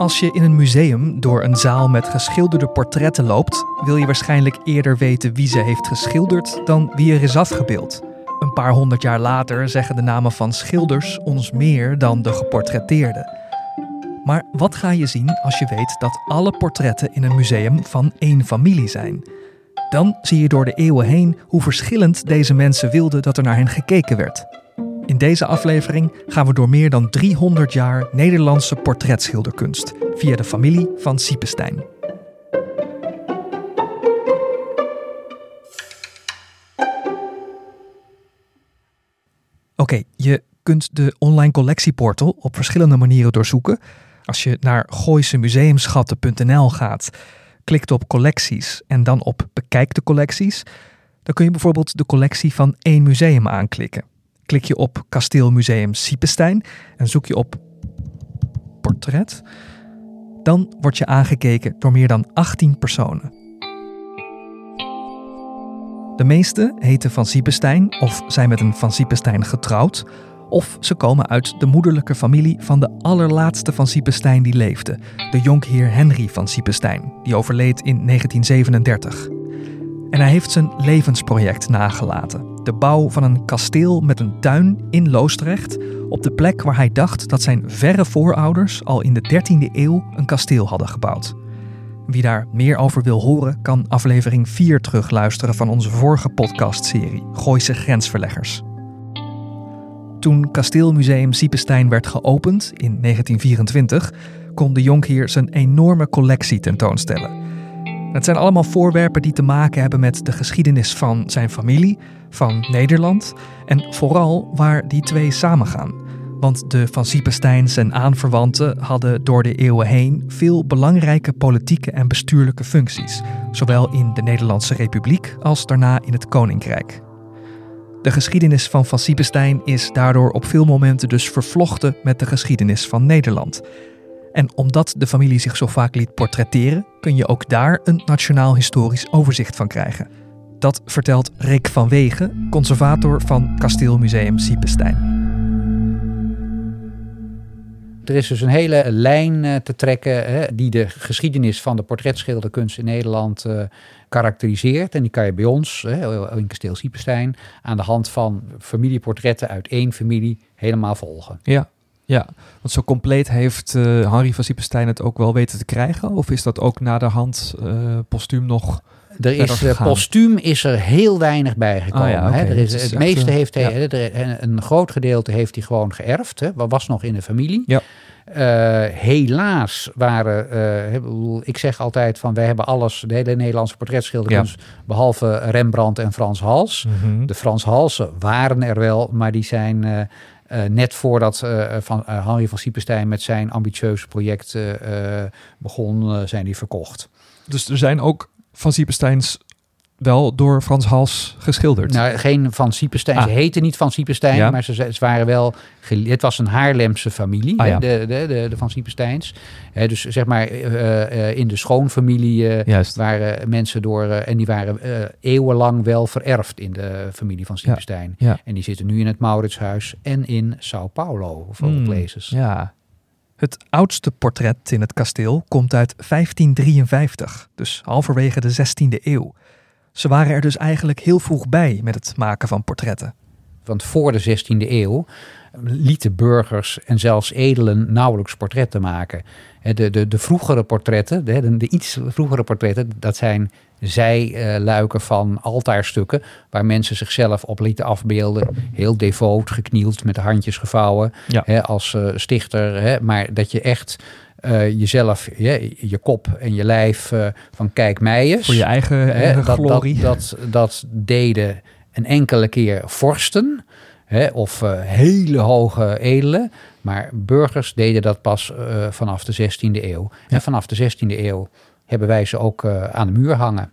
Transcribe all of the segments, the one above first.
Als je in een museum door een zaal met geschilderde portretten loopt, wil je waarschijnlijk eerder weten wie ze heeft geschilderd dan wie er is afgebeeld. Een paar honderd jaar later zeggen de namen van schilders ons meer dan de geportretteerden. Maar wat ga je zien als je weet dat alle portretten in een museum van één familie zijn? Dan zie je door de eeuwen heen hoe verschillend deze mensen wilden dat er naar hen gekeken werd. In deze aflevering gaan we door meer dan 300 jaar Nederlandse portretschilderkunst via de familie van Siepestein. Oké, je kunt de online collectieportal op verschillende manieren doorzoeken. Als je naar gooisemuseumschatten.nl gaat, klikt op collecties en dan op bekijk de collecties, dan kun je bijvoorbeeld de collectie van één museum aanklikken. Klik je op Kasteelmuseum Siepestein en zoek je op portret, dan word je aangekeken door meer dan 18 personen. De meeste heten Van Siepestein of zijn met een Van Siepestein getrouwd, of ze komen uit de moederlijke familie van de allerlaatste Van Siepestein die leefde, de jonkheer Henry van Siepestein, die overleed in 1937. En hij heeft zijn levensproject nagelaten: de bouw van een kasteel met een tuin in Loosdrecht, op de plek waar hij dacht dat zijn verre voorouders al in de 13e eeuw een kasteel hadden gebouwd. Wie daar meer over wil horen, kan aflevering 4 terugluisteren van onze vorige podcastserie Gooise Grensverleggers. Toen Kasteelmuseum Siepestein werd geopend in 1924, kon de jonkheer zijn enorme collectie tentoonstellen. Het zijn allemaal voorwerpen die te maken hebben met de geschiedenis van zijn familie, van Nederland en vooral waar die twee samengaan. Want de Van Siepesteins en aanverwanten hadden door de eeuwen heen veel belangrijke politieke en bestuurlijke functies, zowel in de Nederlandse Republiek als daarna in het Koninkrijk. De geschiedenis van Van Siepestein is daardoor op veel momenten dus vervlochten met de geschiedenis van Nederland. En omdat de familie zich zo vaak liet portretteren, kun je ook daar een nationaal historisch overzicht van krijgen. Dat vertelt Rick van Wegen, conservator van Kasteelmuseum Siepestein. Er is dus een hele lijn eh, te trekken hè, die de geschiedenis van de portretschilderkunst in Nederland uh, karakteriseert. En die kan je bij ons, hè, in Kasteel Siepenstein, aan de hand van familieportretten uit één familie helemaal volgen. Ja, ja, want zo compleet heeft uh, Henry van Siepenstein het ook wel weten te krijgen? Of is dat ook na de hand uh, postuum nog er is uh, postuum is er heel weinig bijgekomen. Ja, okay. er is, het, meeste heeft hij, ja. een groot gedeelte heeft hij gewoon geërfd. Hè, was nog in de familie. Ja. Uh, helaas waren, uh, ik zeg altijd van wij hebben alles, de hele Nederlandse portretschilderkunst, ja. behalve Rembrandt en Frans Hals. Mm -hmm. De Frans Halsen waren er wel, maar die zijn uh, net voordat van, Henri van Siepenstein met zijn ambitieuze project begon, zijn die verkocht. Dus er zijn ook van Siepensteins wel door Frans Hals geschilderd. Nou, geen Van Siepenstein. Ah. Ze heten niet Van Siepenstein, ja. maar ze, ze, waren wel... Het was een Haarlemse familie, ah, ja. de, de, de, de, Van Siepensteins. Dus zeg maar uh, uh, in de schoonfamilie uh, waren mensen door... en die waren eeuwenlang wel vererfd in de familie van Siepenstein. Ja. En die zitten nu in het Mauritshuis en in Sao Paulo, of mm, places. Ja, het oudste portret in het kasteel komt uit 1553, dus halverwege de 16e eeuw. Ze waren er dus eigenlijk heel vroeg bij met het maken van portretten. Want voor de 16e eeuw lieten burgers en zelfs edelen nauwelijks portretten maken. De, de, de vroegere portretten, de, de iets vroegere portretten, dat zijn zijluiken van altaarstukken waar mensen zichzelf op lieten afbeelden. Heel devoot, geknield, met de handjes gevouwen ja. hè, als uh, stichter. Hè, maar dat je echt uh, jezelf, je, je kop en je lijf uh, van kijk mij eens. Voor je eigen, eigen dat, glorie. Dat, dat, dat, deden een enkele keer vorsten hè, of uh, hele hoge edelen. Maar burgers deden dat pas vanaf de 16e eeuw. En vanaf de 16e eeuw hebben wij ze ook aan de muur hangen.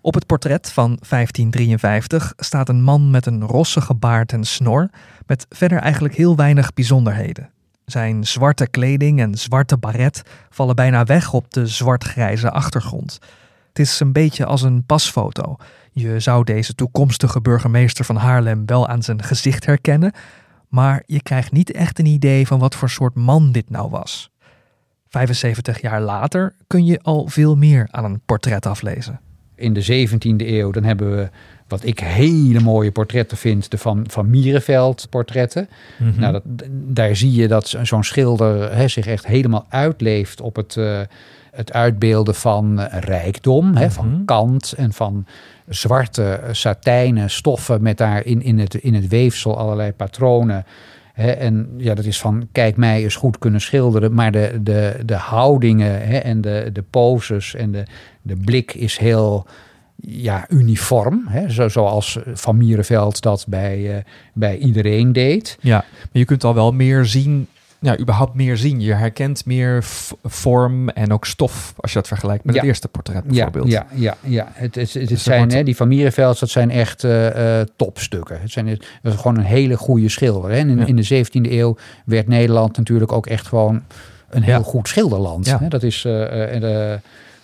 Op het portret van 1553 staat een man met een rossige baard en snor, met verder eigenlijk heel weinig bijzonderheden. Zijn zwarte kleding en zwarte baret vallen bijna weg op de zwart-grijze achtergrond. Het is een beetje als een pasfoto. Je zou deze toekomstige burgemeester van Haarlem wel aan zijn gezicht herkennen, maar je krijgt niet echt een idee van wat voor soort man dit nou was. 75 jaar later kun je al veel meer aan een portret aflezen in de 17e eeuw, dan hebben we wat ik hele mooie portretten vind, de Van, van Mierenveld portretten. Mhm. nou, dat, daar zie je dat zo'n schilder hè, zich echt helemaal uitleeft op het, uh, het uitbeelden van rijkdom, hè, van mhm. kant en van zwarte satijnen stoffen met daar in, in, het, in het weefsel allerlei patronen. En ja, dat is van kijk mij eens goed kunnen schilderen, maar de, de, de houdingen en de, de poses en de, de blik is heel ja, uniform, zo, zoals Van Mierenveld dat bij, uh, bij iedereen deed. Ja, maar je kunt al wel meer zien, ja, überhaupt meer zien. Je herkent meer vorm en ook stof als je dat vergelijkt met het eerste portret bijvoorbeeld. Ja, ja, ja. Het, het, het, zijn, hè, die Van dat zijn echt uh, topstukken. Het zijn het, is gewoon een hele goede schilder. Hè. In, in de 17e eeuw werd Nederland natuurlijk ook echt gewoon een heel goed schilderland. Hè. Dat is... Uh,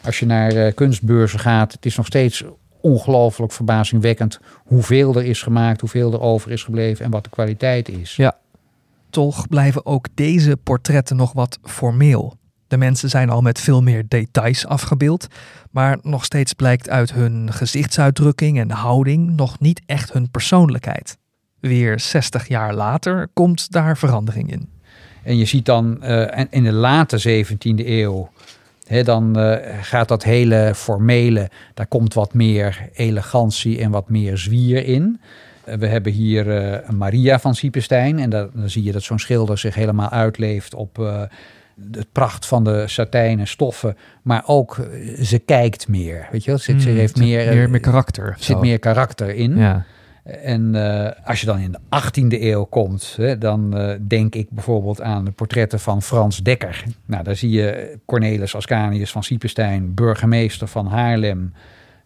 als je naar kunstbeurzen gaat, het is nog steeds ongelooflijk verbazingwekkend hoeveel er is gemaakt, hoeveel er over is gebleven en wat de kwaliteit is. Ja, toch blijven ook deze portretten nog wat formeel. De mensen zijn al met veel meer details afgebeeld, maar nog steeds blijkt uit hun gezichtsuitdrukking en houding nog niet echt hun persoonlijkheid. Weer 60 jaar later komt daar verandering in. En je ziet dan uh, in de late 17e eeuw dan uh, gaat dat hele formele, daar komt wat meer elegantie en wat meer zwier in. Uh, we hebben hier uh, Maria van Siepenstein en dan zie je dat zo'n schilder zich helemaal uitleeft op het pracht van de satijnen stoffen, maar ook ze kijkt meer. Weet je, ze, mm, ze heeft meer, meer, meer karakter. zit meer karakter in. Ja. En uh, als je dan in de 18e eeuw komt, hè, dan uh, denk ik bijvoorbeeld aan de portretten van Frans Dekker. Nou, daar zie je Cornelis Ascanius van Siepenstein, burgemeester van Haarlem.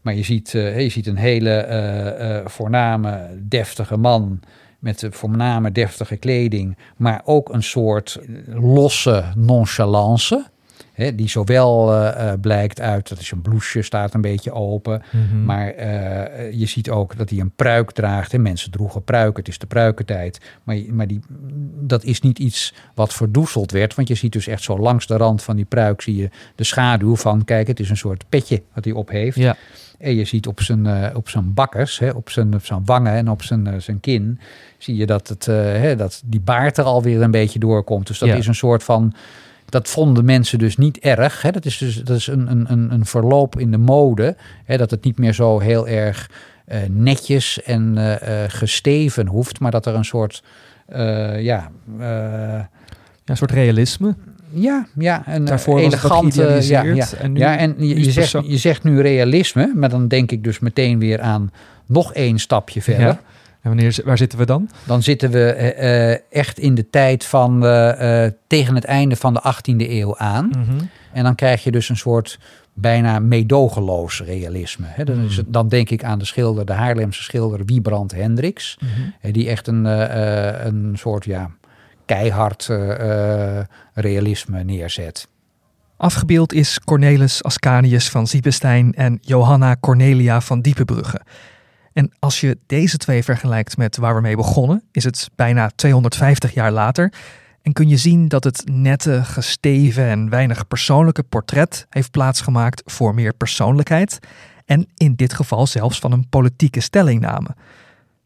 Maar je ziet, uh, je ziet een hele voorname, deftige man met voorname, deftige kleding, maar ook een soort losse nonchalance die zowel uh, blijkt uit dat is een blouseje staat een beetje open. Mhm. Maar uh, je ziet ook dat hij een pruik draagt. En mensen droegen pruiken. Het is de pruikentijd. Maar, maar die, dat is niet iets wat verdoezeld werd. Want je ziet dus echt zo langs de rand van die pruik zie je de schaduw van. Kijk, het is een soort petje wat hij op heeft. Ja. En je ziet op zijn, uh, op zijn bakkers, hè, op, zijn, op zijn wangen en op zijn, zijn kin, zie je dat, het, hè, dat die baard er alweer een beetje doorkomt. Dus dat is een soort van dat vonden mensen dus niet erg. Hè. Dat is dus dat is een, een, een verloop in de mode. Hè, dat het niet meer zo heel erg uh, netjes en uh, gesteven hoeft, maar dat er een soort ja, ja, een soort realisme. Ja, ja, een Daarvoor elegante. Ja, ja. En, nu ja, en je, je zegt, je zegt nu realisme, maar dan denk ik dus meteen weer aan nog één stapje verder. Ja. En wanneer, waar zitten we dan? Dan zitten we uh, echt in de tijd van uh, tegen het einde van de 18e eeuw aan. Mhm. En dan krijg je dus een soort bijna meedogenloos realisme. He, dan, is, mhm. dan, denk ik aan de schilder, de Haarlemse schilder Wiebrand Hendricks. Mm Die echt een, een soort ja, keihard realisme neerzet. Afgebeeld is Cornelis Ascanius van Siepestein en Johanna Cornelia van Diepenbrugge. En als je deze twee vergelijkt met waar we mee begonnen, is het bijna 250 jaar later. En kun je zien dat het nette, gesteven en weinig persoonlijke portret heeft plaatsgemaakt voor meer persoonlijkheid. En in dit geval zelfs van een politieke stellingname.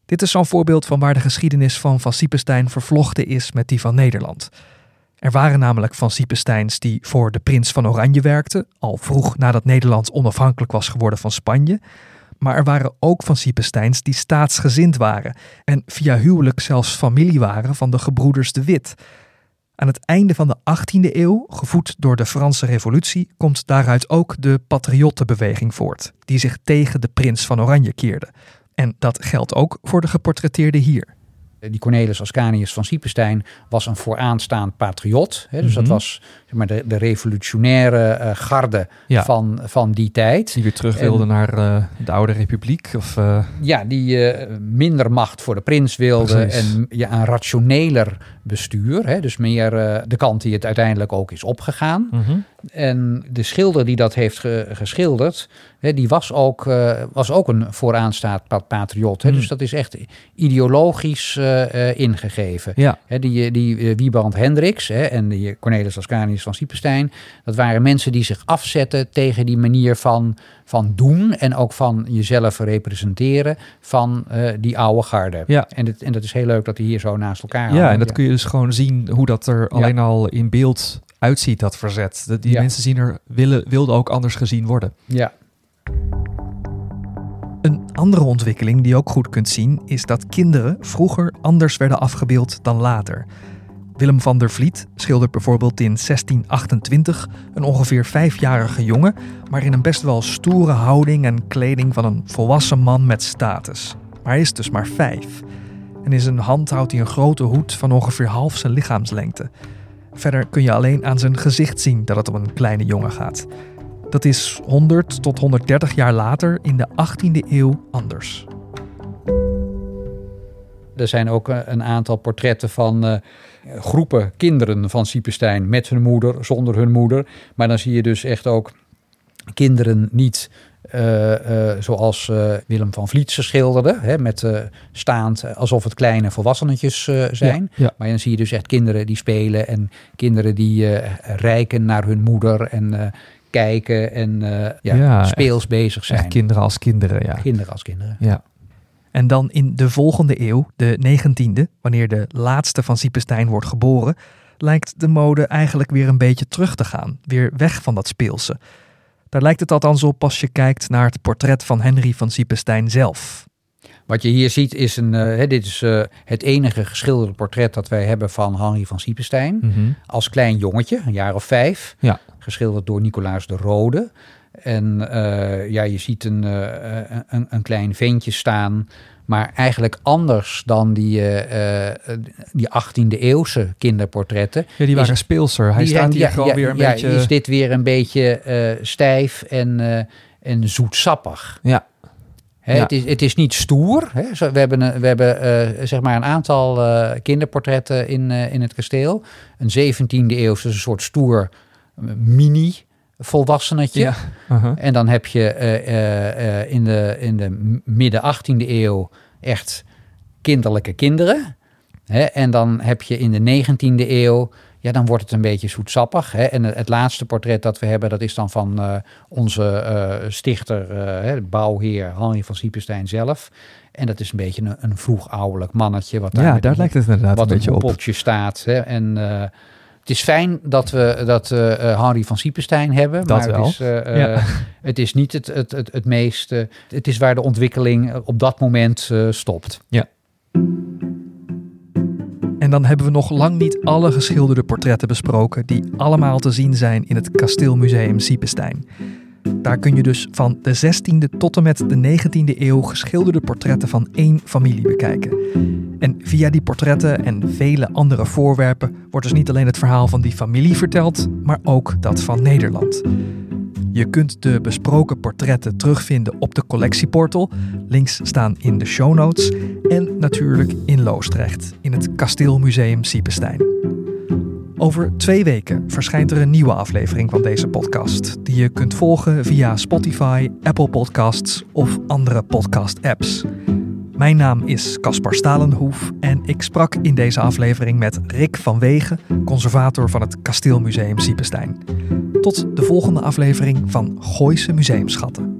Dit is zo'n voorbeeld van waar de geschiedenis van Van Siepenstein vervlochten is met die van Nederland. Er waren namelijk Van Siepensteins die voor de prins van Oranje werkten, al vroeg nadat Nederland onafhankelijk was geworden van Spanje. Maar er waren ook van Siepensteins die staatsgezind waren en via huwelijk zelfs familie waren van de gebroeders de Wit. Aan het einde van de 18e eeuw, gevoed door de Franse Revolutie, komt daaruit ook de patriottenbeweging voort, die zich tegen de prins van Oranje keerde. En dat geldt ook voor de geportretteerde hier. Die Cornelis Ascanius van Siepenstein was een vooraanstaand patriot. Hè, dus dat Mhm. was zeg maar, de, de revolutionaire eh, garde Ja. van, van die tijd. Die weer terug wilde naar eh, de oude republiek. Of, eh, Ja, die eh, minder macht voor de prins wilde Precies. en ja, een rationeler bestuur. Hè, dus meer eh, de kant die het uiteindelijk ook is opgegaan. mhm. En de schilder die dat heeft ge- geschilderd, hè, die was ook, eh, was ook een vooraanstaand pa- patriot. Hè, Hmm. Dus dat is echt ideologisch eh, ingegeven. Ja, Hè, die die Wieband Hendricks hè, en die Cornelis Ascanius van Siepenstein, dat waren mensen die zich afzetten tegen die manier van, van doen en ook van jezelf representeren van die oude garde. Ja. En, en dat is heel leuk dat die hier zo naast elkaar ja, hangen. en dat kun je dus gewoon zien hoe dat er alleen al in beeld uitziet, dat verzet. Dat die Ja. mensen zien er, willen, wilden ook anders gezien worden. Ja. Een andere ontwikkeling die je ook goed kunt zien is dat kinderen vroeger anders werden afgebeeld dan later. Willem van der Vliet schildert bijvoorbeeld in 1628 een ongeveer vijfjarige jongen, maar in een best wel stoere houding en kleding van een volwassen man met status. Maar hij is dus maar vijf. En in zijn hand houdt hij een grote hoed van ongeveer half zijn lichaamslengte. Verder kun je alleen aan zijn gezicht zien dat het om een kleine jongen gaat. Dat is 100 tot 130 jaar later in de 18e eeuw anders. Er zijn ook eh, een aantal portretten van eh, groepen kinderen van Siepenstein met hun moeder, zonder hun moeder. Maar dan zie je dus echt ook kinderen niet zoals eh, Willem van Vliet ze schilderde, hè, met eh, staand eh, alsof het kleine volwassenetjes eh, zijn. Ja, Maar dan zie je dus echt kinderen die spelen en kinderen die eh rijken naar hun moeder en eh, kijken en eh, ja, Ja, speels bezig echt zijn. kinderen als kinderen, ja. Kinderen als kinderen. ja. En dan in de volgende eeuw, de 19e, wanneer de laatste van Siepenstein wordt geboren, lijkt de mode eigenlijk weer een beetje terug te gaan. Weer weg van dat speelse. Daar lijkt het althans op als je kijkt naar het portret van Henry van Siepenstein zelf. Wat je hier ziet is een, eh, dit is eh, het enige geschilderde portret dat wij hebben van Henri van Siepenstein. Als klein jongetje, een jaar of vijf. Ja. Geschilderd door Nicolaas de Rode. En eh, ja, je ziet een, een, een klein ventje staan. Maar eigenlijk anders dan die, eh, eh, die 18e eeuwse kinderportretten. Ja, die waren Is- speelser. Hij Die staat hier ja, gewoon ja, weer een ja, beetje... Is dit weer een beetje eh, stijf en, eh, en zoetsappig? Ja. Hè, Ja. het, is, het is niet stoer. Hè. Zo, we hebben, een- we hebben zeg maar een aantal kinderportretten in, in het kasteel. Een 17e eeuwse een soort stoer mini volwassenetje. Ja. En dan heb je eh, eh, eh, in de, in de midden 18e eeuw echt kinderlijke kinderen. Hè? En dan heb je in de 19e eeuw, ja, dan wordt het een beetje zoetsappig. Hè? En het, laatste portret dat we hebben, dat is dan van onze stichter, hè, bouwheer Henri van Siepenstein zelf. En dat is een beetje een, een vroeg ouderlijk mannetje. Wat daar Ja, daar een- lijkt het inderdaad wat een beetje op. staat. Hè? En het is fijn dat we dat eh eh, Henri van Siepenstein hebben. Dat maar wel. Het is, eh, Ja. het is niet het, het, het, het meest... eh, het is waar de ontwikkeling op dat moment eh, stopt. En dan hebben we nog lang niet alle geschilderde portretten besproken die allemaal te zien zijn in het Kasteelmuseum Siepenstein. Daar kun je dus van de 16e tot en met de 19e eeuw geschilderde portretten van één familie bekijken. En via die portretten en vele andere voorwerpen wordt dus niet alleen het verhaal van die familie verteld, maar ook dat van Nederland. Je kunt de besproken portretten terugvinden op de collectieportal. Links staan in de show notes. En natuurlijk in Loosdrecht, in het Kasteelmuseum Siepenstein. Over twee weken verschijnt er een nieuwe aflevering van deze podcast, die je kunt volgen via Spotify, Apple Podcasts of andere podcast-apps. Mijn naam is Caspar Stalenhoef en ik sprak in deze aflevering met Rick van Wegen, conservator van het Kasteelmuseum Siepenstein. Tot de volgende aflevering van Gooise Museumschatten.